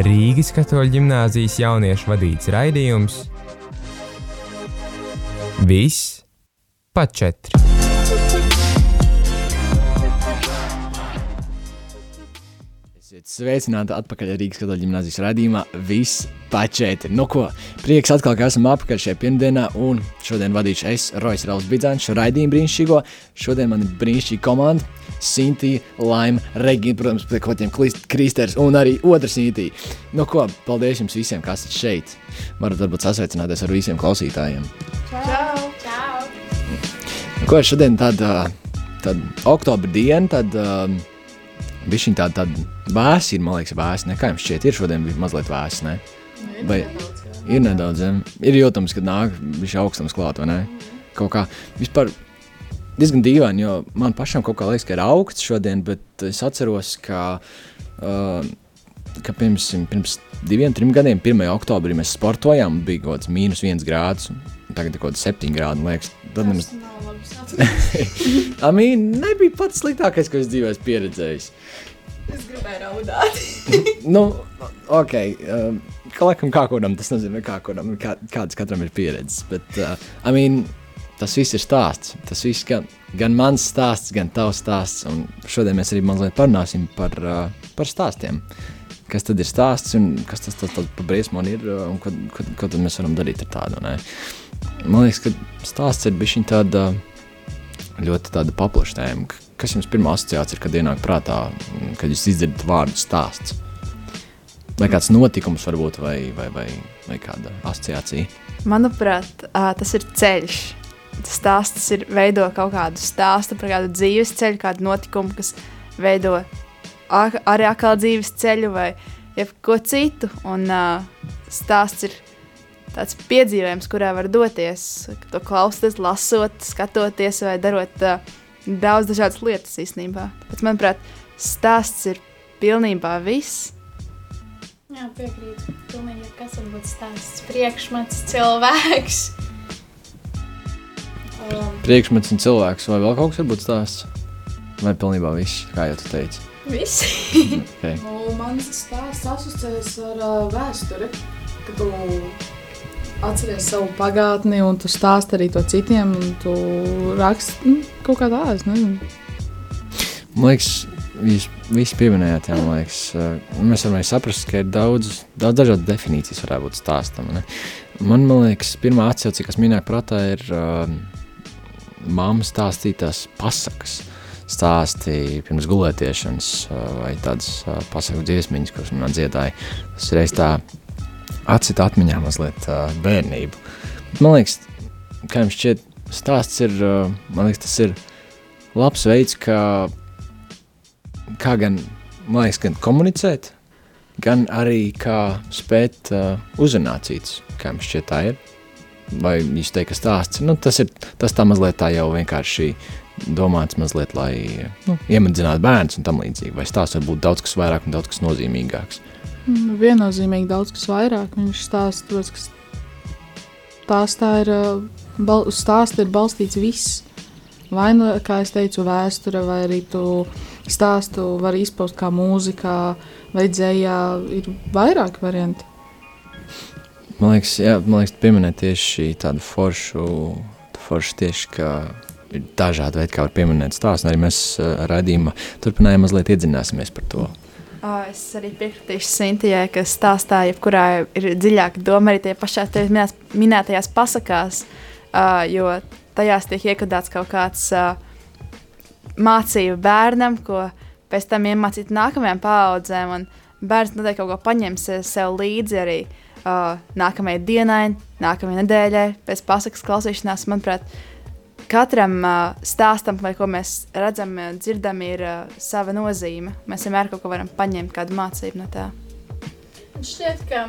Rīgas katoļu ģimnāzijas jauniešu vadīts raidījums Viss pa četri. Sveicināti atpakaļ Rīgas katoļu ģimnāzijas raidījumā Viss pa četri. Nu ko, prieks atkal, ka esam apakaļ šajā pirmdienā un šodien vadīšu es, Rojas Rauls Bidzāns, šo raidījumu brīnišķīgo. Šodien man ir brīnišķīga komanda. Sintīna, Laima, Regina, protams, pie kaut kādiem kristers un arī otra Sintīna. Nu ko, paldies jums visiem, kas esat šeit. Varat varbūt sasveicināties ar visiem klausītājiem. Čau! Čau! Nu, ko šodien tāda, tāda oktobra diena, tad um, bija šī tāda, tāda vēsa, ir, man liekas, vēsa. Ne? Kā jums šķiet, ir šodien bija mazliet vēsa, ne? Vai ir nedaudz, ja? ir jūtams, ka nāk viņš augstams klāt, vai ne? Kaut kā vispār diezgan dīvaini, jo man pašam kaut kā liekas, ka ir augsts šodien, bet es atceros, ka, uh, ka pirms, pirms diviem, trim gadiem, 1. oktobrī mēs sportojām, bija kaut kāds mīnus viens grāds, tagad ir kaut kāds septiņi grādi, liekas, tad nemaz... I mean, nebija pats sliktākais, ko es dzīvē esmu pieredzējis. Es gribēju raudāt. nu, ok, um, ka laikam kā kuram tas nozīmē, kā kuram, kā, kāds katram ir pieredzes, bet, uh, I mean, tas viss ir stāsts. Tas viss gan, gan mans stāsts, gan tavs stāsts. Un šodien mēs arī mazliet parunāsim par, uh, par stāstiem. Kas tad ir stāsts un kas tas tad, tad pa briesmoni ir uh, un ko, ko, ko tad mēs varam darīt ar tādu, ne? Man liekas, ka stāsts ir bišķiņ tāda ļoti tāda paplaša tēma. Kas jums pirmā asociācija ir, kad ienāk prātā, kad jūs izdzirdat vārdu stāsts? Vai kāds notikums varbūt, vai, vai, vai, vai kāda asociācija? Manuprāt, tas ir ceļš. Tas stāsts ir veido kaut kādu stāstu par kādu dzīves ceļu, kādu notikumu, kas veido arī atkal dzīves ceļu vai jebko citu. Un stāsts ir tāds piedzīvojums, kurā var doties, to klausoties, lasot, skatoties vai darot uh, daudz dažādas lietas īstenībā. Tāpēc, manuprāt, stāsts ir pilnībā viss. Jā, piekrītu. Pilnīgi kas var būt stāsts. Priekšmets, cilvēks. Um, Priekšmets un cilvēks, vai vēl kaut kas var būt stāsts? Vai pilnībā viss, kā jau tu teici? visi. Okay. Nu, mans stāsts asociējas ar uh, vēsturi, ka tu atceries savu pagātni un tu stāsti arī to citiem, un tu raksti nu, kaut kā tādu, es nezinu. Man liekas, jūs visi pieminējāt, jā, man liekas, uh, mēs varam saprast, ka ir daudz, daudz dažādu definīcijas varētu būt stāstam. Ne? Man, man liekas, pirmā atcaucīja, kas minēja prātā, ir uh, mamma stāstītās pasakas. Stāstīja pirms gulētiešanas uh, vai tādas uh, pasaku dziesmiņas, kuras man dziedāja. Tas reiz tā atcita atmiņā mazliet uh, bērnību. Man liekas, kā jums šķiet, stāsts ir, uh, man liekas, tas ir labs veids, kā kā gan, man liekas, gan komunicēt, gan arī kā spēt uh, uzrunāt citus, kā jums šķiet tā ir. Vai jūs teikt, ka stāsts, nu, tas ir tas tā mazliet tā jau vienkārši domāts mazliet, lai nu, iemedzinātu bērns un tam līdzīgi, vai stāsts var būt daudz kas vairāk un daudz kas nozīmīgāks. Nu, viennozīmīgi daudz kas vairāk. Viņš stāsta, tāpēc, ka stāstā ir, uh, bal, uz stāsta ir balstīts viss. Vai nu, kā es teicu, vēsture, vai arī tu stāstu var izpaust kā mūzikā vai dzējā. Ir vairāki varianti. Man liekas, jā, man liekas pieminēt tieši tādu foršu, foršu tieši, ka ir dažādi veidi, kā var pieminēt stāstu, arī mēs uh, raidījumā turpinājām mazliet iedzināsimies par to. Uh, es arī piekritīšu Sintijai, ka stāstā, jebkurā ir dziļāka doma arī tajā pašā minēs, minētajās pasakās, uh, jo tajās tiek iekodēts kaut kāds uh, mācību bērnam, ko pēc tam iemācīt nākamajām paudzēm, un bērns noteikti kaut ko paņems sev līdzi arī uh, nākamajai dienai, nākamajai nedēļai, pēc pasakas klausīšanās, manuprāt, katram uh, stāstam, vai ko mēs redzam, dzirdam, ir uh, sava nozīme. Mēs vienmēr kaut ko varam paņemt, kādu mācību no tā. Man šķiet, ka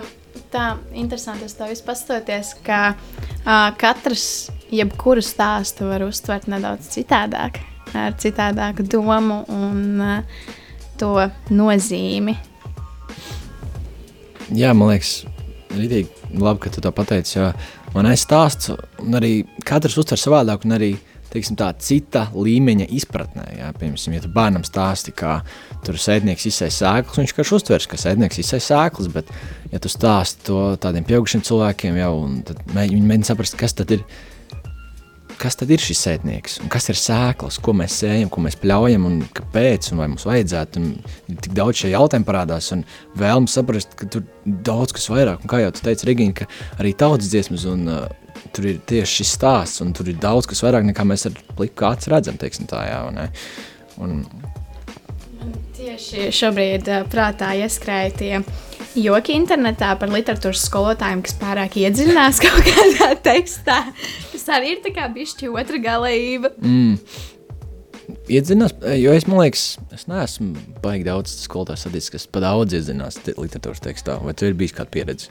tā interesanti to visu pastoties, ka uh, katrs jebkuru stāstu var uztvert nedaudz citādāk, ar citādāku domu un uh, to nozīmi. Jā, man liekas, rītīgi labi, ka tu to pateici, jo man ir stāsts, un arī katrs uztver savādāk, un arī teiksim, tā, cita līmeņa izpratnē. Jā. Piemēram, ja tu bērnam stāsti, kā tur sēdnieks izsēja sēklas, viņš vienkārši uztvers, ka sēdnieks izsēja sēklas. Bet, ja tu stāsti to tādiem pieaugušiem cilvēkiem, jau, tad viņi mēģina saprast, kas tad ir kas tad ir šis sētnieks, un kas ir sēklas, ko mēs sējam, ko mēs pļaujam, un kāpēc, un vai mums vajadzētu. Un tik daudz šie jautājumi parādās, un vēlme saprast, ka tur daudz kas vairāk, un kā jau tu teici, Rigīna, ka arī tautas dziesmas, un uh, tur ir tieši šis stāsts, un tur ir daudz kas vairāk nekā mēs ar pliku kāds redzam, teiksim tā, jā, un, un, Tieši šobrīd uh, prātā ieskrēja tie joki internetā par literatūras skolotājiem, kas pārāk iedziļinās kaut kādā tekstā. Tas arī ir tā kā bišķi otra galējība. Mm. Iedzinās, jo es, liekas, es neesmu baigi daudz skolotājs kas pa daudz iedzinās te- literatūras tekstā. Vai tu ir bijis kāda pieredze?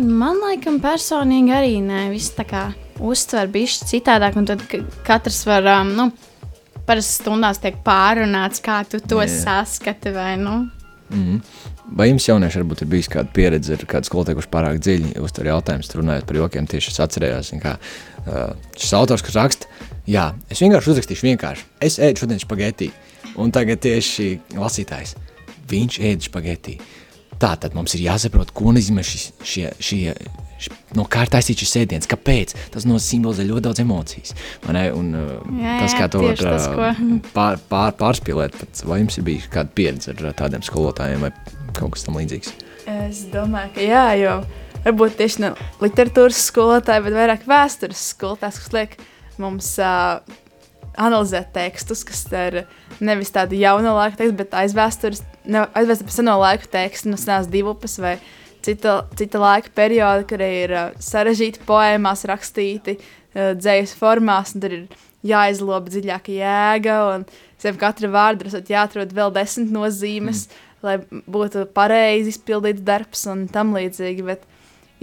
Man liekas, personīgi arī nē, viss tā kā uztver bišķi citādāk, un tad ka- katrs var, um, nu, parasti stundās tiek pārunāts, kā tu to Jā. saskati, vai, nu. Mm. Vai jums jaunieši varbūt ir bijis kāda pieredze ar kādu skolotāju, kurš pārāk dziļi uztver jautājumus, runājot par jokiem, tieši es atcerējos, kā uh, šis autors, kas raksta, jā, es vienkārši uzrakstīšu vienkārši, es ēdu šodien špageti, un tagad tieši lasītājs, viņš ēd špageti. Tā tad mums ir jāsaprot, ko nozīmē šis, šie, šie, š, no kā ir taisīts šis ēdiens, kāpēc. Tas no simbolizē ļoti daudz emocijas. Un, uh, Jā, tas, jā, kā to var tas, uh, pār, pār, pārspīlēt, vai jums ir bijis kāda pieredze ar tādiem skolotājiem vai kaut kas tam līdzīgs? Es domāju, ka jā, jo varbūt tieši ne literatūras skolotāji, bet vairāk vēstures skolotājs, kas liek mums uh, analizēt tekstus, kas ir nevis tādi jaunu laiku teksti, bet aizvēstures, ne, aizvēstures seno laiku tekstu, no senās divupes vai cita, cita laika perioda, kur ir uh, sarežģīti poēmās rakstīti, uh, dzējas formās, un tur ir jāizloba dziļāka jēga, un zem katra vārda ir jāatrod vēl desmit nozīmes, mm. Lai būtu pareizi izpildīts darbs un tam līdzīgi. Bet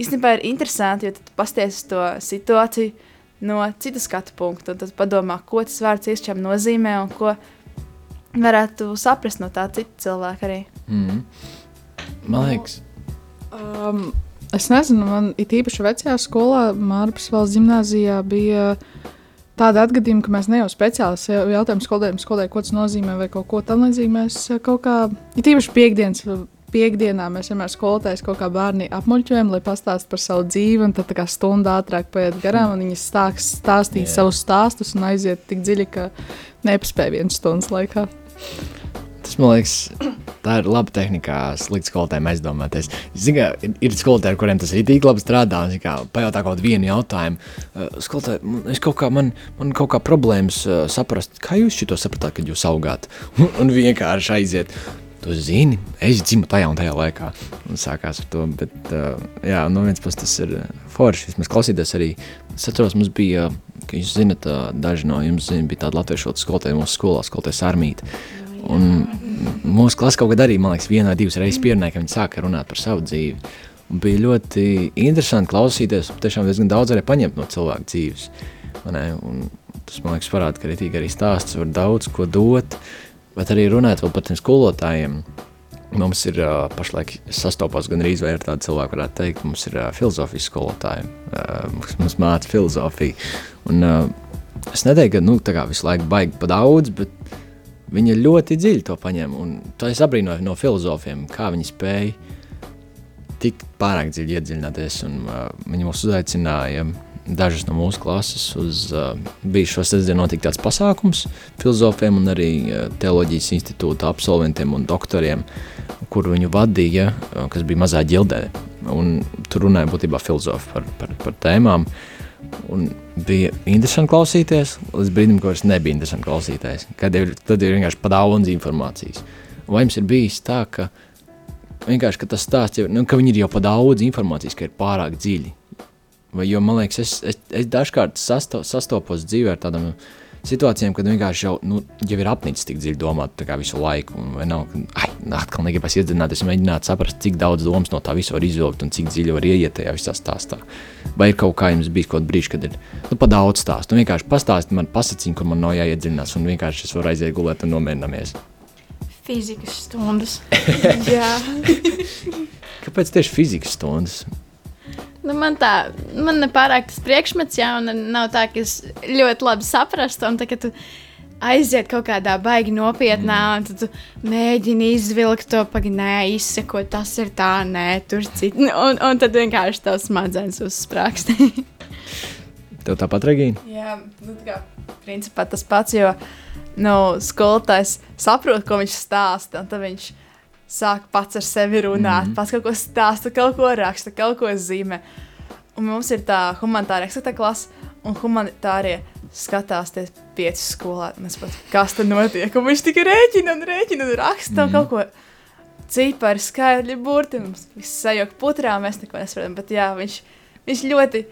īstenībā ir interesanti, jo tad pasties to situāciju no citas skatu punkta, un tad padomā, ko tas vārds iešķēm nozīmē un ko varētu saprast no tā cita cilvēka arī. Mm. Man liekas, Um, es nezinu, man it īpaši vecajā skolā, Mārpas valsts gimnājā, bija tāda atgadījuma, ka mēs ne jau speciāli jautājām skolotājiem, skolotājiem, ko tas nozīmē, vai kaut ko tamlīdzīgu. Mēs eh, kaut kā, it īpaši piekdienas. Piektdienā mēs vienmēr skolotājs kaut kā bērni apmuļķojam, lai pastāstītu par savu dzīvi, un tad tā kā stunda ātrāk paiet garām, un viņi stāks stāstīt yeah. savus stāstus un aiziet tik dziļi, ka nepaspēja vienas stundas laikā. tas man liekas, tā ir laba tehnika, slikt skolotājiem aizdomāties. Ziniet, ir, ir skolotāji, kuriem tas ir tik labi strādā, un kā, pajautā kaut kādu jautājumu. Uh, skolotāji, man- kaut kā, man, man kaut kā problēmas uh, saprast, kā jūs šo sapratāt, kad jūs augāt, un, vienkārši aiziet. Tu zini, es dzimu tajā un tajā laikā. Un sākās ar to. Bet, uh, jā, no vienas puses tas ir forši. Vismaz klausīties arī. Es atceros, mums bija, ka jūs zinat, daži no jums zina, bija tāda latviešu skolotāja mūsu skolā, skolotājas armīte. Mūsu klasē kaut kad arī, man liekas, viena vai divas reizes pierunāja, ka viņi sāka runāt par savu dzīvi. Un bija ļoti interesanti klausīties, un tiešām diezgan daudz arī paņemt no cilvēka dzīves. vai? Un Tas man liekas, parāda, ka arī, arī stāsts var daudz ko dot, bet arī runāt vēl par tiem skolotājiem. Mums ir uh, pašlaik sastopās gan arī ar tādu cilvēku, varētu teikt, mums ir uh, filozofijas skolotāji, uh, kas mums māca filozofiju. Un, uh, es neteiktu, ka nu, tā kā visu laiku baigi pa daudz, bet viņi ļoti dziļi to paņem. Un to es abrīnoju no filozofiem, kā viņi spēja tik pārāk dziļi iedziļināties. Un, uh, viņi mūs uzaicināja dažas no mūsu klases uz uh, bija šo sestdienu notika tāds pasākums filozofiem un arī uh, teoloģijas institūta absolventiem un doktoriem, kur viņu vadīja, uh, kas bija mazā ģildē. Un tur runāja būtībā filozofi par, par, par tēmām. Un bija interesanti klausīties, līdz brīdim, kad vairs nebija interesanti klausīties. Kad ir, tad ir vienkārši pa daudz informācijas. Vai jums ir bijis tā, ka ka tas stāsts, jau, nu, ka ir jau pa daudz informācijas, ka ir pārāk dziļi? Vai, jo man liekas, es, es, es dažkārt sasto, sastopos dzīvē ar tādām situācijām, kad vienkārši jau, nu, jau ir apnicis tik dziļi domāt visu laiku. Un, nav, ka, ai, atkal negribas iedzināties, mēģināt saprast, cik daudz domas no tā visa var izvilkt un cik dziļi var ieiet tajā visā stāstā. Vai ir kaut kā jums bijis kaut brīdis, kad ir nu, pa daudz stāstu? Nu, vienkārši pastāstiet man pasakiņu, kur man nav jāiedziļinās, un vienkārši es varu aiziet gulēt un nomierināties. Fizikas stundas. Kāpēc tieši fizikas stundas? Nu, man tā, man nepārāk tas priekšmets, jā, un nav tā, ka es ļoti labi saprastu. Un tā, ka tu aiziet kaut kādā baigi nopietnā, mm. un tad tu mēģini izvilkt to pagaidi, nē, izsekot, tas ir tā, nē, tur citur. Un, un tad vienkārši tavs smadzenes uzsprāgst. Tev tāpat, Regīna? Jā, nu, tā kā, principā tas pats, jo nu, skolotājs saprot, ko viņš stāsta, un tad viņš sāk pats ar sevi runāt, mm -hmm. pats kaut ko stāsta, kaut ko raksta, kaut ko zīmē. Un mums ir tā humanitāra ekstrata klase, un humanitārie skatās tie pieci skolēni. Mēs pat kas tur notiek, un viņš tikai rēķina un rēķina un raksta mm. kaut ko. Cipari, skaidri, burti, mums viss sajūta putrā, mēs neko nesaprotam. Bet jā, viņš, viņš ļoti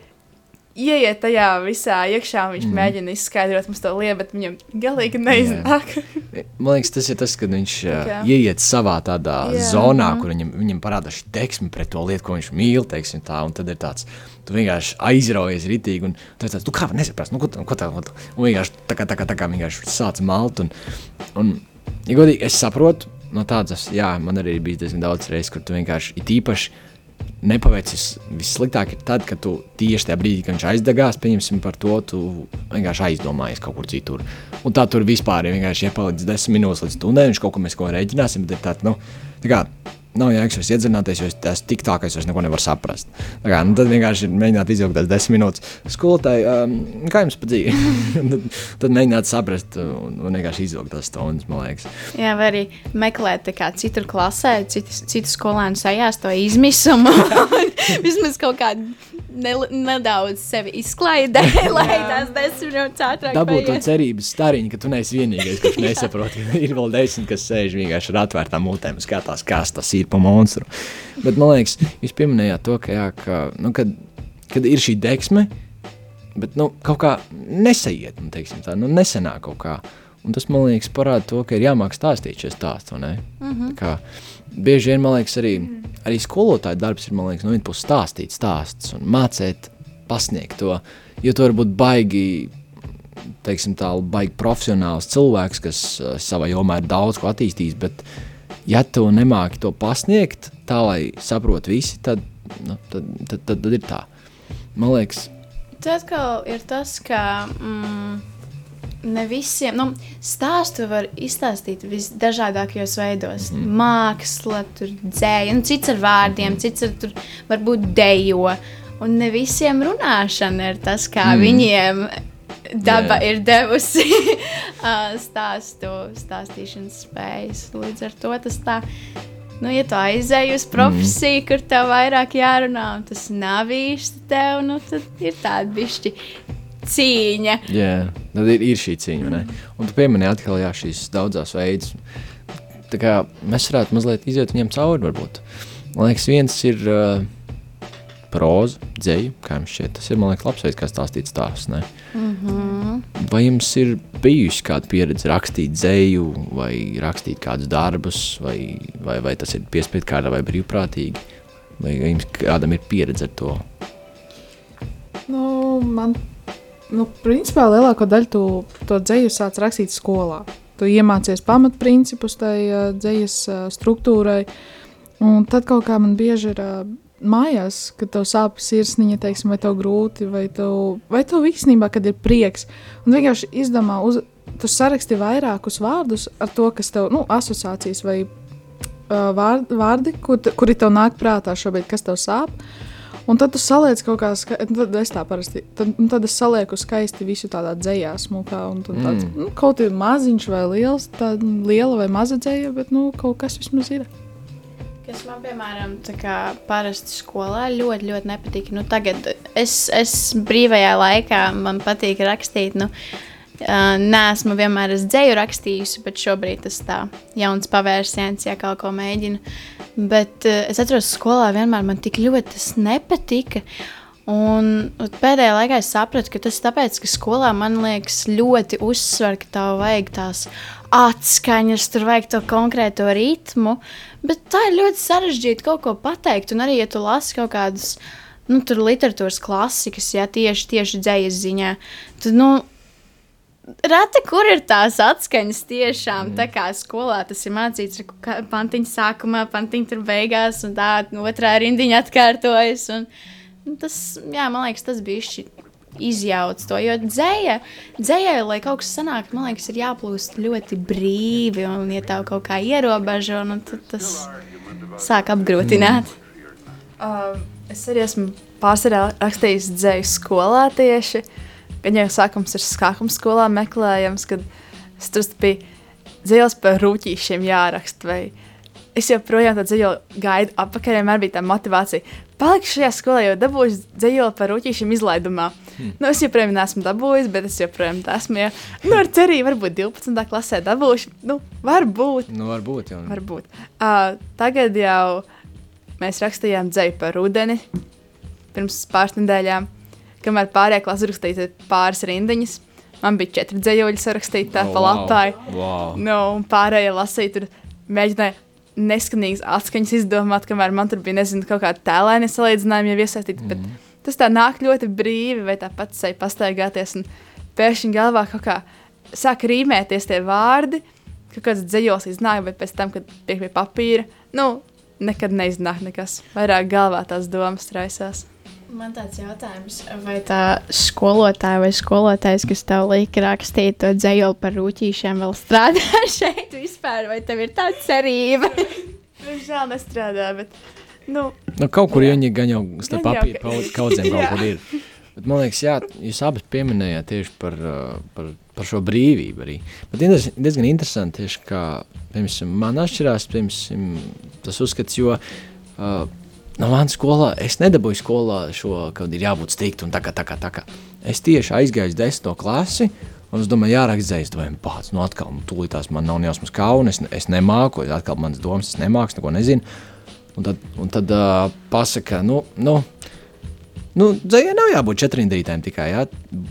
ieiet tajā visā iekšā, viņš mm. mēģina izskaidrot mums to lietu, bet viņam galīgi neiznāk. Man liekas, tas ir tas, kad viņš okay. ieiet savā tādā Jā. zonā, kur viņam, viņam parādās šī deksme pret to lietu, ko viņš mīl, teiksim tā, un tad ir tāds, tu vienkārši aizraujies ritīgi, un tu tāds, tu kā nesaprast, nu, ko ko tā, ko tā, un vienkārši tā kā, tā kā, tā kā vienkārši sāc malt, un, un, ja godīgi, es saprotu, no tādas, jā, man arī bija diezgan daudz reizes, kur tu vienkārši, it īpaši, nepaveicis. Vissliktāk ir tad, kad tu tieši tajā brīdī, kad viņš aizdegās, pieņemsim par to, tu vienkārši aizdomājies kaut kur citur. Un tā tur vispār ir vienkārši iepalicis desmit minūtes līdz stundai, viņš kaut ko mēs ko rēķināsim, bet ir tāds, nu, tā kā nav jēgas vairs iedzināties, jo es tik tā, ka es vairs neko nevaru saprast. Tā kā, nu, tad vienkārši mēģināt izjaukt tās desmit minūtes. Skolotāji, um, kā jums pa dzīvi? tad, tad mēģināt saprast un, un vienkārši izjaukt tās stundas, man liekas. Jā, vai arī meklēt kā citur klasē, citu, citu skolēnu sajās to izmisumu. Vismaz kaut kādu ne, nedaudz sevi izklaidē, lai tās desmit minūtes ātrāk Dabūt to cerības stariņu, ka tu neesi vienīgais, kurš nesaprot. ir vēl desmit, kas sēž vienkārši ar atvērtām mutēm, skatās, kas tas ir pa monstru. Bet man liekas, jūs pieminējāt to, ka, jā, ka nu, kad, kad ir šī deksme, bet nu, kaut kā nesaiet, nu, teiksim, tā, nu, nesenāk kaut kā. Un tas, man liekas, parāda to, ka ir jāmāk stāstīt šie stāsti. Mm -hmm. Kā, bieži vien, man liekas, arī, arī skolotāja darbs ir, man liekas, no vienas puses stāstīt stāstus un mācīt, pasniegt to, jo tu vari būt baigi, teiksim tā, baigi profesionāls cilvēks, kas uh, savā jomā ir daudz ko attīstījis, bet ja tu nemāki to pasniegt tā, lai saprotu visi, tad, nu, tad, tad, tad, tad ir tā. Man liekas, tas atkal ir tas, ka. Mm, ne visiem, nu, stāstu var izstāstīt visdažādākajos veidos. Mm -hmm. Māksla, dzēja, nu, cits ar vārdiem, -hmm. cits ar tur varbūt dejo. Un ne visiem runāšana ir tas, kā mm. viņiem daba yeah. ir devusi stāstu, stāstīšanas spējas. Līdz ar to tas tā. Nu, ja tu aizēji uz profesiju, mm. kur tev vairāk jārunā, un tas nav īsti tev, nu, tad ir tāda bišķi cīņa. Jā, tad ir, ir šī cīņa. Ne? Un tu piemini atkal jā, šīs. Tā kā mēs varētu mazliet iziet viņam cauri, varbūt. Man liekas, viens ir uh, proza, dzēja, kā jums šķiet. Tas ir, liekas, labs veids, kā stāstīt stāstus. Mm -hmm. Vai jums ir bijusi kāda pieredze rakstīt dzēju, vai rakstīt kādus darbus, vai, vai, vai tas ir piespiedu kārtā vai brīvprātīgi? Vai jums kādam ir pieredze ar to? Nu, man nu, principā lielāko daļu tu, to dzēju sāc rakstīt skolā. Tu iemācies pamatprincipus tai uh, dzējas uh, struktūrai, un tad kaut kā man bieži ir uh, mājās, kad tev sāp sirsniņa, teiksim, vai tev grūti, vai tev, vai tev īstenībā, kad ir prieks, un vienkārši izdomā, uz, tu saraksti vairākus vārdus ar to, kas tev, nu, asociācijas vai uh, vārdi, vārdi kur, kuri tev nāk prātā šobrīd, kas tev sāp, uh, Un tad tu saliec kaut kā, ska... tad es tā parasti, tad, tad es salieku skaisti visu tādā dzējā, smukā. Un tad tāds, mm. nu, kaut ir maziņš vai liels, tāda liela vai maza dzēja, bet, nu, kaut kas vismaz ir. Kas man, piemēram, parasti skolā ļoti, ļoti nepatīk. Nu, tagad es, es brīvajā laikā man patīk rakstīt. Nu, Uh, nē, esmu vienmēr es dzēju rakstījusi, bet šobrīd tas tā jauns pavērsiens, ja kaut ko mēģinu. Bet uh, es atceros, ka skolā vienmēr man tik ļoti tas nepatika. Un pēdējā laikā es sapratu, ka tas ir tāpēc, ka skolā man liekas ļoti uzsver, ka tev vajag tās atskaņas, tur vajag to konkrēto ritmu. Bet tā ir ļoti sarežģīti kaut ko pateikt. Un arī, ja tu lasi kaut kādus nu, literatūras klasikas, ja tieši, tieši dzējas ziņā, tad, nu, Reti, kur ir tās atskaņas tiešām, mm. tā kā skolā tas ir mācīts, ka pantiņa sākumā, pantiņa tur beigās, un tā otrā rindiņa atkārtojas. Un, tas, jā, man liekas, tas bija šķi izjauc to, jo dzēja, dzējai, lai kaut kas sanāk, man liekas, ir jāplūst ļoti brīvi, un ja tev kaut kā ierobežo, nu, tad tas sāk apgrūtināt. Uh, es arī esmu pārsvarā rakstījis dzēju skolā tieši, kad jau sākums ir sākums skolā meklējams, kad tur biju dzējas par rūtīšiem jāraksta, vai es joprojām tādu dzīslu gaidu atpakaļ. Vienmēr bija tā motivācija. Palikšu šajā skolā, jau dabūju dzīslu par rūtīšiem izlaidumā. Hmm. Nu, es joprojām neesmu dabūjis, bet es joprojām esmu. Ja. Nu, ar cerību, varbūt 12. klasē dabūšu. Nu, varbūt. Nu, varbūt, jau. varbūt. Uh, tagad jau mēs rakstījām dzēju par rudeni pirms pāris nedēļām, kamēr pārējā klasē rakstīja pāris rindiņas. Man bija četri dzējoļi sarakstīti tā oh, pa lapai. Wow. wow. Nu, un pārējie lasīja, tur mēģināja neskanīgas atskaņas izdomāt, kamēr man tur bija, nezinu, kaut kāda tēlēna salīdzinājuma jau iesaistīta. Mm. Bet tas tā nāk ļoti brīvi, vai tā pats sevi pastaigāties. Un pēkšņi galvā kaut kā sāk rīmēties tie vārdi, ka kāds dzējos iznāk, bet pēc tam, kad tiek pie papīra, nu, nekad neiznāk nekas. Vairāk galvā tās domas raisās. Man tāds jautājums, vai tā skolotāja vai skolotājs, kas tev lika rakstīt to dzēju par rūtīšiem, vēl strādā šeit vispār, vai tev ir tāda cerība? Viņš žēl nestrādā, bet, nu. Nu, kaut kur viņi gan jau starp papīra ka... kaudzēm kaut kur ir. Bet, man liekas, jā, jūs abi pieminējāt tieši par, par, par šo brīvību arī. Bet diezgan interesanti tieši, kā, piemēram, man atšķirās, piemēram, tas uzskats, jo uh, no manas skolā es nedabūju skolā šo, kad ir jābūt strikt un tā kā, tā kā, tā kā. Es tieši aizgāju desmito klasi, un es domāju, jāraksta dzējas, domāju, pats, nu atkal, nu tūlītās man nav nejausmas kauna, es, es nemāku, atkal manas domas, es nemāku, es neko nezinu. Un tad, un tad uh, pasaka, nu, nu, Nu, Dzējai nav jābūt četrindrītēm tikai. Jā.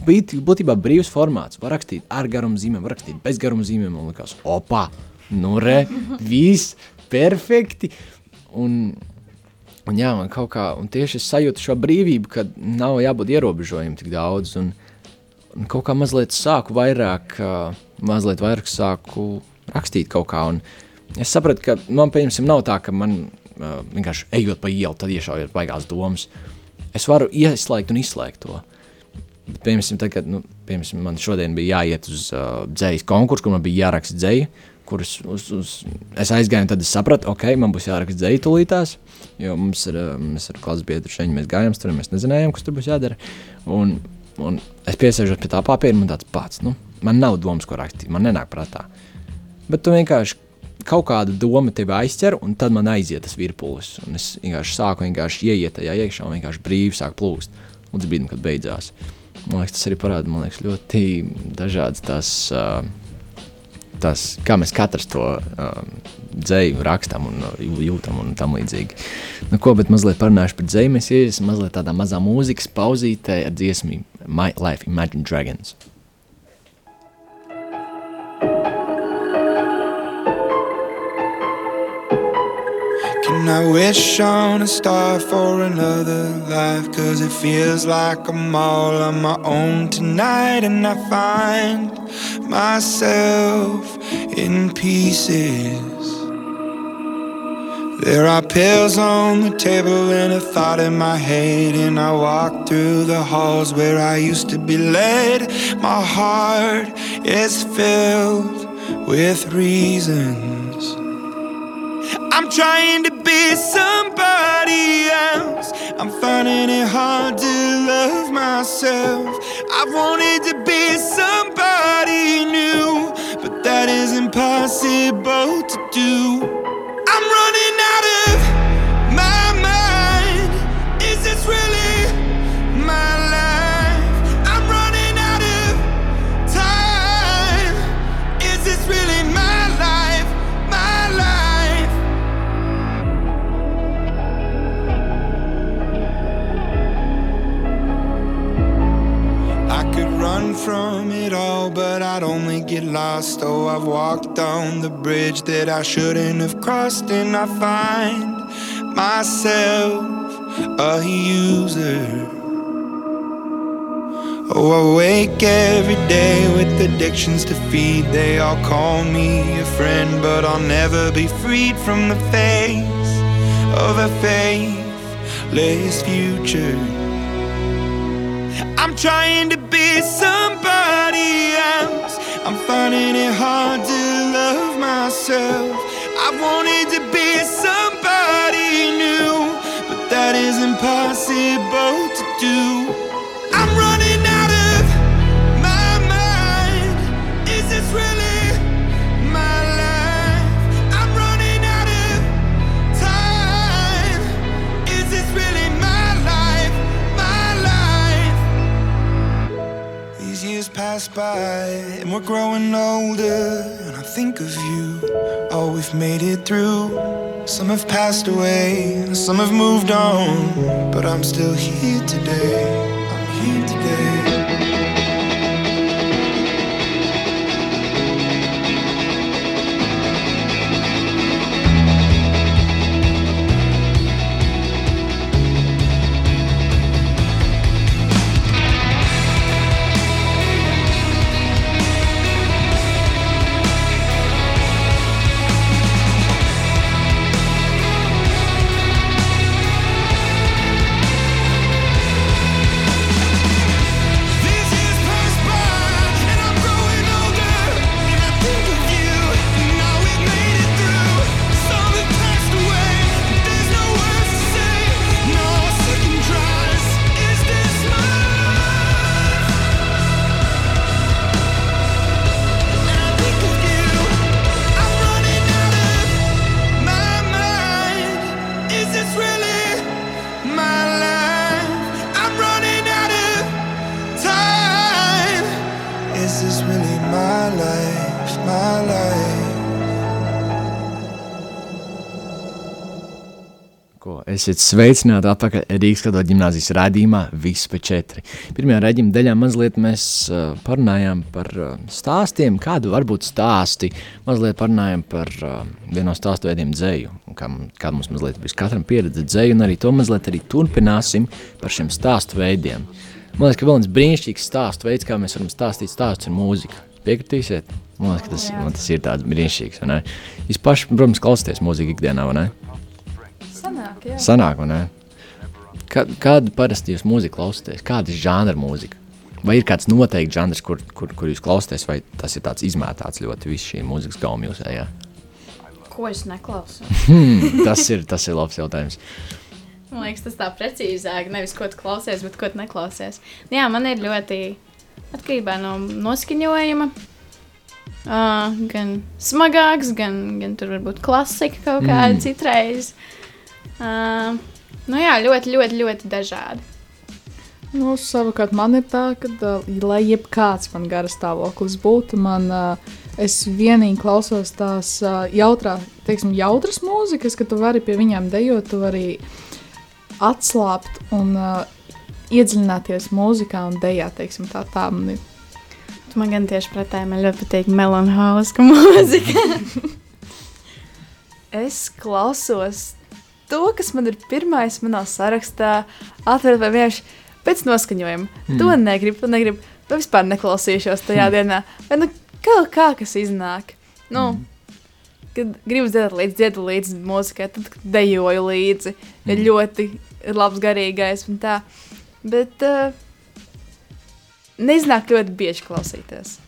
Bija būtībā brīvs formāts. Var rakstīt ar garumu zīmēm, var rakstīt bez garuma zīmēm. Un likās, opā, nu re, viss perfekti. Un, Un, jā, man kaut kā, un tieši es sajūtu šo brīvību, ka nav jābūt ierobežojumiem tik daudz. Un, un kaut kā mazliet sāku vairāk, uh, mazliet vairāk sāku rakstīt kaut kā. Un es sapratu, ka man, pieņemsim, nav tā, ka man uh, vienkārši ejot pa ielu, tad iešaujot baigās domas. Es varu ieslēgt un izslēgt to. Bet, piemēram, tad, kad nu, piemēram, man šodien bija jāiet uz uh, dzējas konkursu, kur man bija jāraksta dzēja, kurus uz, uz, es aizgāju, un tad es sapratu, ok, man būs jāraksta dzēja tūlītās. Jo mums ir, eh, mēs ar klases biedru šeit, mēs gājām tur, mēs nezinājām, kas tur būs jādara. Un, un es piesēžos pie tā papīra, un tāds pats, nu, man nav domas, ko rakstīt, man nenāk prātā. Bet tu vienkārši kaut kāda doma tevi aizķer, un tad man aiziet tas virpulis. Un es vienkārši sāku vienkārši ieiet tajā iekšā, un vienkārši brīvi sāk plūst līdz brīdim, kad beidzās. Man liekas, tas arī parāda liekas, ļoti dažādas tās. Uh, tas, kā mēs katrs to um, dzēju rakstām un uh, jūtam un tam līdzīgi. Nu, ko, bet mazliet parunāšu par dzēju, mēs iesim mazliet tādā mazā mūzikas pauzītē ar dziesmu My Life Imagine Dragons. Can I wish on a star for another life? Cause it feels like I'm all on my own tonight, and I find myself in pieces. There are pills on the table and a thought in my head, and I walk through the halls where I used to be led. My heart is filled with reasons. I'm trying to be somebody else. I'm finding it hard to love myself. I wanted to be somebody new, but that is impossible to do. Lost. Oh, I've walked down the bridge that I shouldn't have crossed, and I find myself a user. Oh, I wake every day with addictions to feed. They all call me a friend, but I'll never be freed from the face of a faithless future. I'm trying to be somebody else. I'm finding it hard to love myself. I wanted to by and we're growing older. And I think of you, oh, we've made it through. Some have passed away, some have moved on. But I'm still here today. Esiet sveicināti atpakaļ Rīgas katoļu ģimnāzijas raidījumā Viss pa četri. Pirmajā raidījuma daļā mazliet mēs uh, parunājām par uh, stāstiem, kādu varbūt stāsti, mazliet parunājām par uh, vienu no stāstu veidiem dzēju, kā, kā mums mazliet bijis katram pieredze dzēju, un arī to mazliet arī turpināsim par šiem stāstu veidiem. Man liekas, ka vēl viens brīnišķīgs stāstu veids, kā mēs varam stāstīt stāstus ar mūziku. Piekritīsiet? Man liekas, ka tas, man tas ir tāds brīnišķīgs, vai ne? Jūs paši, protams, klausāties mūziku ikdienā, vai ne? Jā. Sanāk, vai ne? Kā, kādu parasti jūs mūziku klausāties? Kāda ir žanra mūzika? Vai ir kāds noteikts žanrs, kur, kur, kur jūs klausāties, vai tas ir tāds izmētāts ļoti viss šī mūzikas gauma jūsējā? Ko es neklausu? Hmm, tas, ir, tas ir labs jautājums. Man liekas, tas tā precīzāk. Nevis ko tu klausies, bet ko tu neklausies. Jā, man ir ļoti atkarībā no noskaņojuma. Uh, gan smagāks, gan, gan tur varbūt klasika kaut kāda mm. citreiz. Uh, nu jā, ļoti, ļoti, ļoti dažādi. Nu, savukārt man ir tā, ka, uh, lai jebkāds man gara stāvoklis būtu, man uh, es vienīgi klausos tās uh, jautrā, teiksim, jautras mūzikas, ka tu vari pie viņām dejot, tu vari atslābt un uh, iedziļināties mūzikā un dejā, teiksim, tā tā man ir. Tu man gan tieši pretēji, man ļoti patīk melanholiska mūzika. Es klausos to, kas man ir pirmais manā sarakstā, atveru vai vienkārši pēc noskaņojuma. Mm. To negribu, to negribu. To vispār neklausīšos tajā mm. dienā. Vai nu kaut kā kas iznāk. Nu, mm. Kad gribu dzirdēt līdzi, dziedu līdzi mūzikai, tad dejoju līdzi. Ir Mm. ļoti labs garīgais un tā. Bet uh, neiznāk ļoti bieži klausīties.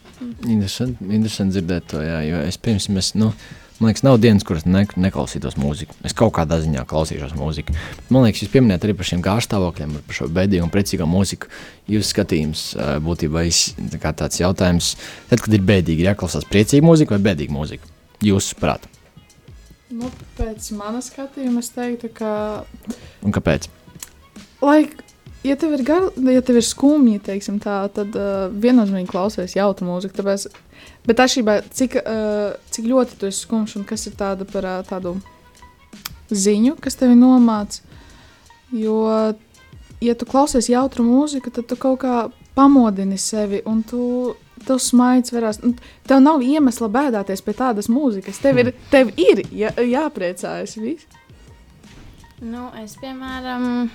Interesanti, interesanti dzirdēt to, jā, jo es pirms es, nu, man liekas, nav dienas, kuras ne, neklausītos mūziku. Es kaut kādā ziņā klausīšos mūziku. Man liekas, jūs pieminējat arī par šiem gārstāvokļiem, par šo bēdīgu un precīgo mūziku. Jūs skatījums būtībā ir tā tāds jautājums, tad, kad ir bēdīgi, ir jāklausās priecīga mūzika vai bēdīga mūzika? Jūs prāt. Nu, pēc manas skatījuma es teiktu, ka Un kāpēc? Lai, ja tev ir, gar, ja tev ir skumji, teiksim, tā, tad uh, viennozīmīgi klausies jautru mūziku. Tāpēc, bet atšķirībā, cik, uh, cik ļoti tu esi skumjš un kas ir tāda par uh, tādu ziņu, kas tevi nomāca. Jo, ja tu klausies jautru mūziku, tad tu kaut kā pamodini sevi un tu. Tev smaids varās. un Tev nav iemesla bēdāties pie tādas mūzikas. Tev ir, tev ir jā, jāpriecājas. Viss. Nu, es, piemēram,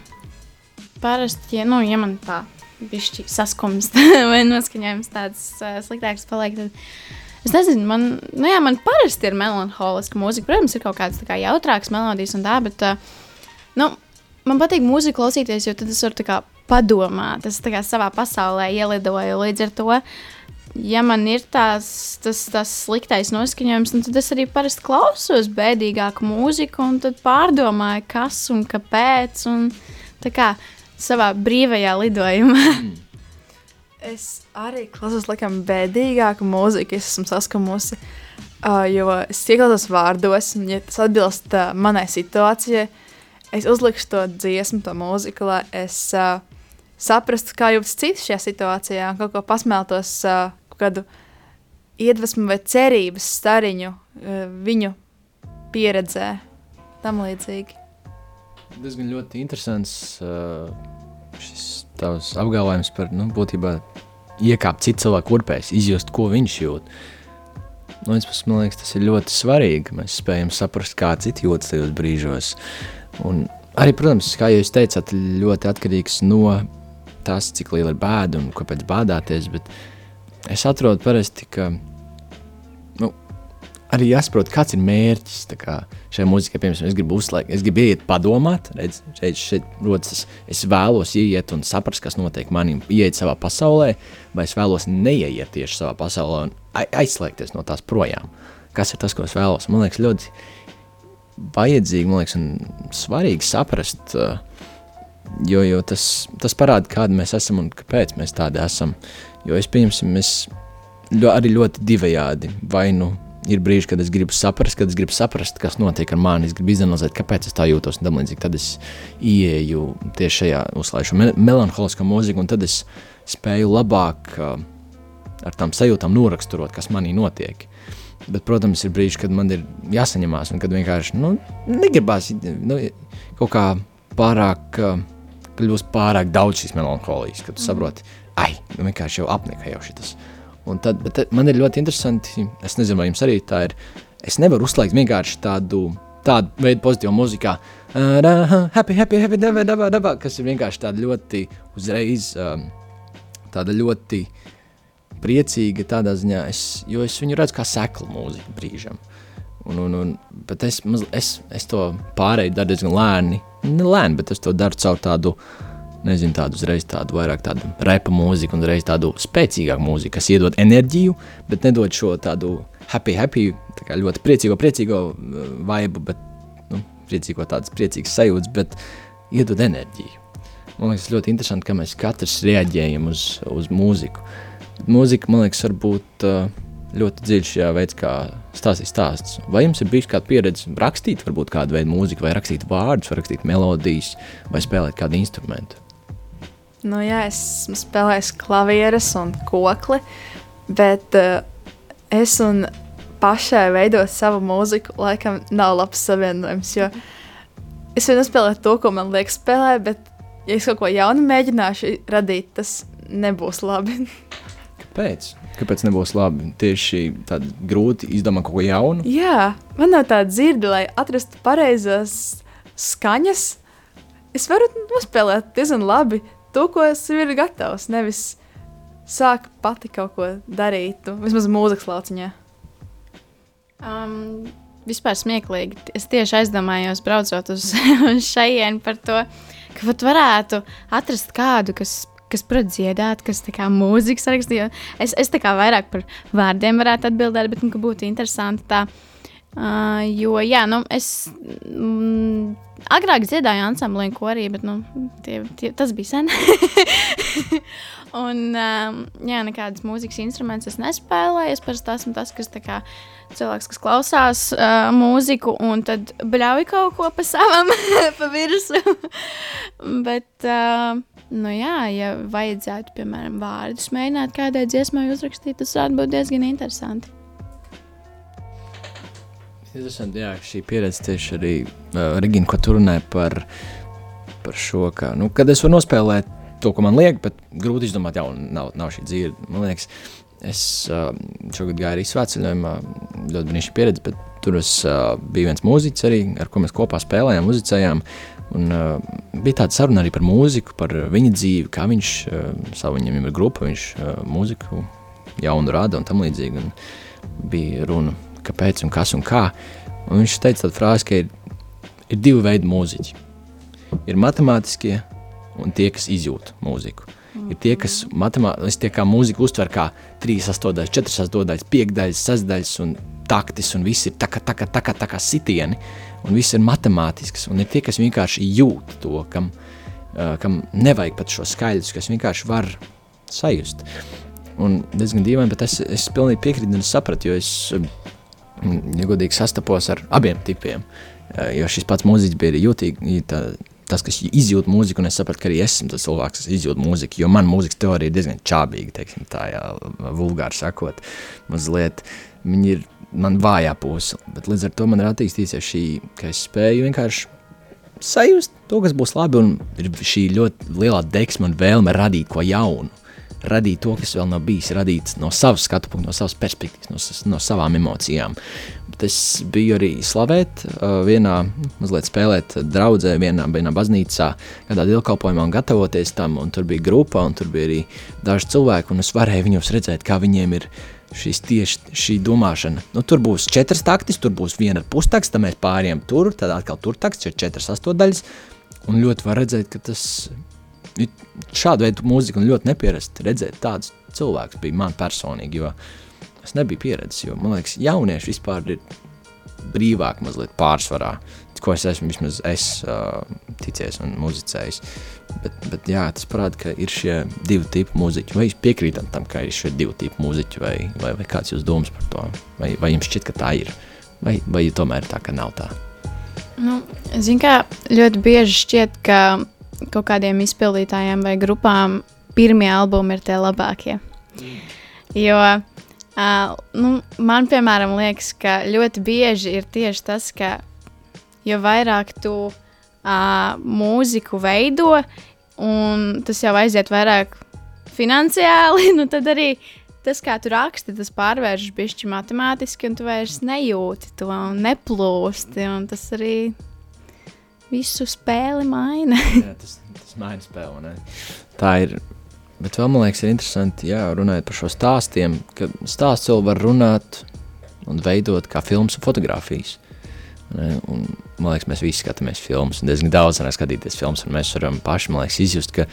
parasti, ja, nu, ja man tā bišķi saskumst vai noskaņojums tāds uh, sliktāks paliek, tad es nezinu, man, nu jā, man parasti ir melanholiska mūzika. Protams, ir kaut kādas tā kā jautrākas melodijas un tā, bet, uh, nu, man patīk mūziku klausīties, jo tad es varu tā kā padomāt. Es tā kā savā pasaulē ielidoju līdz ar to. Ja man ir tās, tas, tas sliktais noskaņojums, nu, tad es arī parasti klausos bēdīgāku mūziku, un tad pārdomāju, kas un kāpēc. Un tā kā savā brīvajā lidojumā. Es arī klausos, laikam, bēdīgāku mūziku, es esmu saskamusi. Uh, jo es ieklausos vārdos, un, ja tas atbilst uh, manai situācijai, es uzlikšu to dziesmu, to mūziku, lai es uh, saprastu, kā jūtas cits šajā situācijā, un kaut ko pasmeltos, uh, kādu iedvesmu vai cerības stariņu uh, viņu pieredzē. Tam līdzīgi. Tas gan ļoti interesants. Uh, tavs apgalvojums par nu, būtībā iekāpt citu cilvēku urpēs, izjust, ko viņš jūt. Vienas puses, man liekas, tas ir ļoti svarīgi, mēs spējam saprast, kā citi jūtas tajos brīžos. Un arī, protams, kā jūs teicāt, ļoti atkarīgs no tās, cik liela ir bēda un kāpēc bādāties, bet es atrodu parasti, ka nu, arī jāsaprot, kāds ir mērķis kā, šai mūzikai. Piemēram, es gribu uzslēgt, es gribu iet padomāt, redz, šeit, šeit rodas, es vēlos iet un saprast, kas notiek manim, iet savā pasaulē, vai es vēlos neieiet tieši savā pasaulē un aizslēgties no tās projām. Kas ir tas, ko es vēlos? Man liekas, ļoti vajadzīgi man liekas, un svarīgi saprast, jo, jo tas, tas parāda, kādi mēs esam un kāpēc mēs tādi esam. Jo es pieņemsim, mēs ļo, arī ļoti divējādi vai nu ir brīži, kad es gribu saprast, kad es gribu saprast, kas notiek ar mani. Es gribu izanalizēt, kāpēc es tā jūtos. Tad es ieeju tieši šajā uzlaišu me melanholiskā mūziku, un tad es spēju labāk uh, ar tām sajūtām noraksturot, kas manī notiek. Bet, protams, ir brīži, kad man ir jāsaņemās, un kad vienkārši nu, negribās nu, kaut kā pārāk, uh, kļūst pārāk daudz šīs melanholijas, kad tu saproti, ai, nu vienkārši jau apnika jau šitas. Uh, Un tad, bet man ir ļoti interesanti, es nezinu, vai jums arī tā ir. Es nevaru uzslēgt vienkārši tādu, tādu veidu pozitīvu mūziku, happy, happy, happy, daba, daba, daba, kas ir vienkārši tāda ļoti uzreiz, tāda ļoti priecīga tādā ziņā, es, jo es viņu redzu kā seklu mūziku brīžam. Un, un, un, bet es, es, es to pārēju daru diezgan lēni, ne lēni, bet es to daru caur tādu uh, nezinu, tādu uzreiz tādu vairāk tādu repa mūziku un reiz tādu spēcīgāku mūziku, kas iedod enerģiju, bet nedod šo tādu happy, happy, tā ļoti priecīgo, priecīgo uh, vaibu, bet, nu, priecīgo tādas priecīgas sajūtas, bet iedod enerģiju. Man liekas, ļoti interesanti, ka mēs katrs reaģējam uz, uz mūziku. Mūzika, man liekas, var būt uh, ļoti dziļš šajā veids, kā stāstīt stāsts. Vai jums ir bijis kāda pieredze rakstīt, varbūt kādu veidu mūziku, vai rakstīt vārdus, vai rakstīt melodijas, vai spēlēt kādu instrumentu? Nu, jā, esmu spēlējis klavieres un kokli, bet uh, es un pašai veidot savu mūziku, laikam nav labs savienojums. Jo es varu spēlēt to, ko man liekas spēlēt, bet, ja es kaut ko jaunu mēģināšu radīt, tas nebūs labi. Kāpēc? Kāpēc nebūs labi? Tieši tādi grūti izdomāt kaut ko jaunu. Jā, man nav tāda dzirde, lai atrastu pareizās skaņas. Es varu nospēlēt diezgan labi to, ko es ir gatavs. Nevis sāk pati kaut ko darīt, nu, vismaz mūzikas lauciņā. Um, vispār smieklīgi. Es tieši aizdomājos, braucot uz, uz šejienu par to, ka pat varētu atrast kādu, kas, kas dziedāt, kas kā mūzikas rakstīja. Es, es tā kā vairāk par vārdiem varētu atbildēt, bet nu, būtu interesanti tā. Uh, jo, jā, nu, es mm, agrāk dziedāju ansamblī un korī, bet nu, tie, tie, tas bija sen. un, um, jā, nekādas mūzikas instrumentus es nespēlēju. Es parasti esmu tas, kas kā, cilvēks, kas klausās uh, mūziku un tad bļauj kaut ko pa savam, pa virsmu. bet, uh, nu jā, ja vajadzētu, piemēram, vārdus mēģināt kādai dziesmai uzrakstīt, tas varētu būt diezgan interesanti. Interesanti, jā, šī pieredze tieši arī uh, Regina, ko tu runāji par, par šo, ka, nu, kad es varu nospēlēt to, ko man liek, bet grūti izdomāt, jau nav, nav šī dzīve. Man liekas, es uh, šogad gāju arī svētceļojumā, ļoti brīnišķīga pieredze, bet tur es, uh, bija viens mūziķis arī, ar ko mēs kopā spēlējām, muzicējām, un uh, bija tāda saruna arī par mūziku, par viņa dzīvi, kā viņš, uh, savu viņam ir grupa, viņš uh, mūziku jaunu rada un tam līdzīgi, un bija runa kāpēc un kas un kā. Un viņš teica tādu frāzi, ka ir, ir divi veidi mūziķi. Ir matemātiskie un tie, kas izjūt mūziku. Ir tie, kas matemātiski kā mūziku uztver kā 3 astotdaļas, 4 astotdaļas, 5 daļas, 6 daļas un taktis, un viss ir tā kā, tā kā, tā kā, tā kā sitieni, un viss ir matemātisks, un ir tie, kas vienkārši jūt to, kam, uh, kam nevajag pat šo skaļus, kas vienkārši var sajust. Un diezgan dīvaini, bet es, es pilnīgi piekrītu un sapratu, jo es, ja godīgi sastapos ar abiem tipiem, uh, jo šis pats mūziķis bija jūtīgi, tā, tas, kas izjūt mūziku, un es sapratu, ka arī es esmu tas cilvēks, kas izjūt mūziku, jo man mūzikas teorija ir diezgan čābīga, teiksim tā, jā, vulgāri sakot, mazliet, viņi ir man vājā puse, bet līdz ar to man ir attīstījusies šī, ka es spēju vienkārši sajust to, kas būs labi, un ir šī ļoti lielā deksme un vēlme radīt ko jaunu, radīt to, kas vēl nav bijis radīts no savas skatu punkta, no savas perspektīvas, no, no savām emocijām. Bet es biju arī slavēt, uh, vienā mazliet spēlēt draudzē, vienā, vienā baznīcā, kādā dievkalpojumā un gatavoties tam, un tur bija grupa, un tur bija arī daži cilvēki, un es varēju viņus redzēt, kā viņiem ir šīs tieši šī domāšana. Nu, tur būs četras taktis, tur būs viena pustakts, tad mēs pāriem tur, tad atkal tur takts, ir četras astotdaļas, un ļoti var redzēt, ka tas šādu veidu mūziku un ļoti nepierasti redzēt tādus cilvēkus bija man personīgi, jo es nebiju pieredzējis, jo man liekas, jaunieši vispār ir brīvāk mazliet pārsvarā, ko es esmu vismaz es uh, ticējis un muzicējis. Bet, bet jā, tas parāda, ka ir šie divi tipi mūziķi. Vai jūs piekrītat tam, ka ir šie divi tipi mūziķi, vai, vai, vai kāds jūs domas par to? Vai, vai jums šķiet, ka tā ir? Vai, vai tomēr tā, ka nav tā? Nu, Ziniet, kā ļoti bieži šķiet, ka kaut kādiem izpildītājiem vai grupām pirmie albumi ir tie labākie. Jo uh, nu, man, piemēram, liekas, ka ļoti bieži ir tieši tas, ka jo vairāk tu uh, mūziku veido, un tas jau aiziet vairāk finansiāli, nu tad arī tas, kā tu raksti, tas pārvēršas bišķi matemātiski, un tu vairs nejūti to un neplūsti, un tas arī visu spēli maina. jā, tas, tas maina spēli, ne? Tā ir, bet vēl man liekas ir interesanti, jā, runājot par šo stāstiem, ka stāsts vēl var runāt un veidot kā filmas un fotografijas. Ne? Un, man liekas, mēs visi skatāmies filmas, un diezgan daudz varam skatīties filmas, un mēs varam paši, liekas, izjust, ka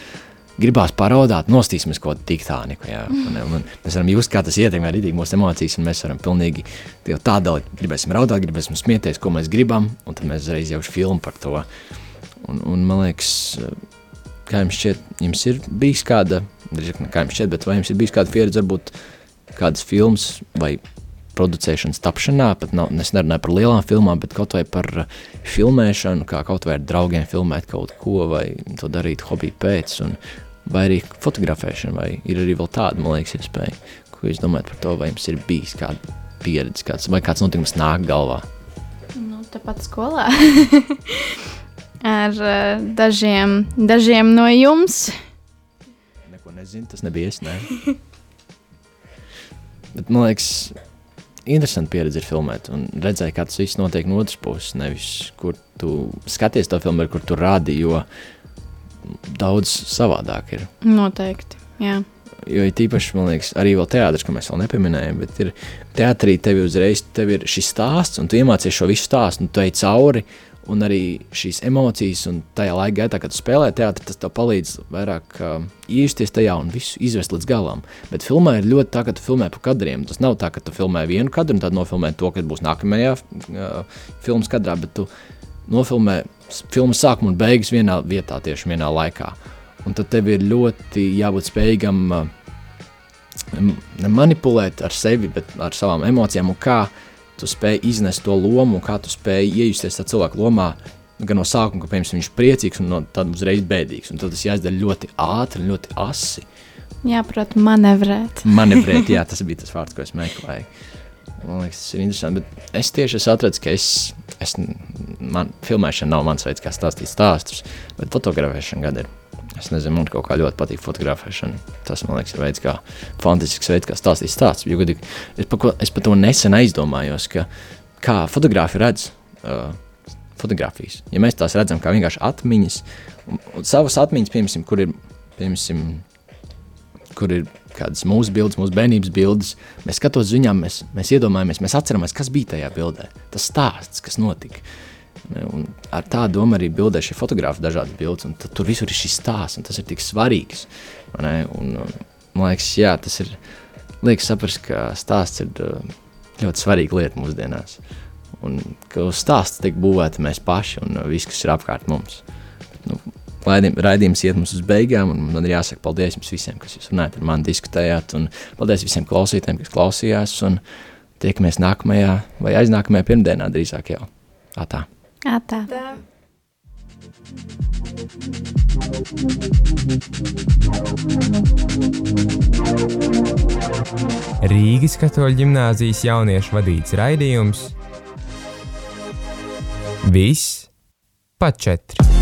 gribās paraudāt, nostīsimies kaut ko tiktāniku. Jā, un, un mēs varam just, kā tas ietekmē arī mūsu emocijas, un mēs varam pilnīgi tādā gribēsim raudāt, gribēsim smieties, ko mēs gribam, un tad mēs uzreiz jau filmu par to. Un, un man liekas, kā jums šķiet, jums ir bijis kāda, kā jums šķiet, bet vai jums ir bijis kāda pieredze, varbūt kādas filmas vai producēšanas tapšanā, pat nav, es nerunāju par lielām filmām, bet kaut vai par filmēšanu, kā kaut vai ar draugiem filmēt kaut ko, vai to darīt hobiju pēc, un, vai arī fotografēšana, vai ir arī vēl tāda, man liekas, iespēja. Ko jūs domājat par to, vai jums ir bijis kāda pieredze, kāds, vai kāds notikums nāk galvā? Nu, tāpat skolā. ar uh, dažiem, dažiem no jums. Neko nezinu, tas nebija es, ne? Bet, man liekas, interesanti pieredze ir filmēt un redzēt, kā tas viss notiek no otras puses. Nevis kur tu skaties to filmu, kur tu rādi, jo daudz savādāk ir. Noteikti. Jā. Jo ir tīpaši, man liekas, arī teātris, ko mēs vēl nepieminējām, bet ir teātrī tev uzreiz tev ir šis stāsts, un tu iemācies šo visu stāstu, un tu ej cauri, un arī šīs emocijas, un tajā laika gaitā, kad tu spēlē teātrī, tas tev palīdz vairāk uh, iejusties tajā un visu izvest līdz galam. Bet filmā ir ļoti tā, ka tu filmē pa kadriem. Tas nav tā, ka tu filmē vienu kadru un tad nofilmē to, kad būs nākamajā uh, filmas kadrā, bet tu nofilmē filmas sākumu un beigas vienā vietā, tieši vienā laikā. Un tad tev ir ļoti jābūt spējīgam uh, manipulēt ar sevi, bet ar savām emocijām un kā tu spēj iznest to lomu, kā tu spēj iejusties tā cilvēka lomā, gan no sākuma, ka piemēram, viņš ir priecīgs, un no tad uzreiz bēdīgs. Un tad tas jāizdara ļoti ātri, ļoti asi. Jā, protams, manevrēt. manevrēt, jā, tas bija tas vārds, ko es meklēju. Man liekas, tas ir interesanti. Bet es tieši esmu atradzis, ka es, es man, filmēšana nav mans veids, kā stāstīt stāstus, bet fotografēšana gan ir. Es nezinu, man kaut kā ļoti patīk fotografēšana. Tas, man liekas, ir veids, kā fantastisks veids, kā stāstīt stāstus. Pa ko, es par to nesen aizdomājos, ka kā fotografi redz uh, fotografijas. Ja mēs tās redzam kā vienkārši atmiņas, un, un savas atmiņas, piemēram, kur ir, piemēram, kur ir kādas mūsu bildes, mūsu bērnības bildes, mēs skatāmies uz viņām, mēs, mēs iedomājamies, mēs atceramies, kas bija tajā bildē. Tas stāsts, kas notika. Un ar tādu domu arī bildē šie fotografi dažādas bildes, un tur visur ir šis stāsts, un tas ir tik svarīgs. Un, man liekas, jā, tas ir, liekas saprast, ka stāsts ir uh, ļoti svarīga lieta mūsdienās. Un ka uz stāsta tiek būvēta mēs paši un viss, kas ir apkārt mums. Nu, Raidījums iet mums uz beigām, un man ir jāsaka paldies jums visiem, kas jūs runājat ar mani, diskutējāt. Un paldies visiem klausītājiem, kas klausījās. Un tiekamies nākamajā vai aiznākamajā pirmdienā drīzāk jau. Atā. Atā. Tā. Rīgas katoļu ģimnāzijas jauniešu vadīts raidījums Viss pa četri.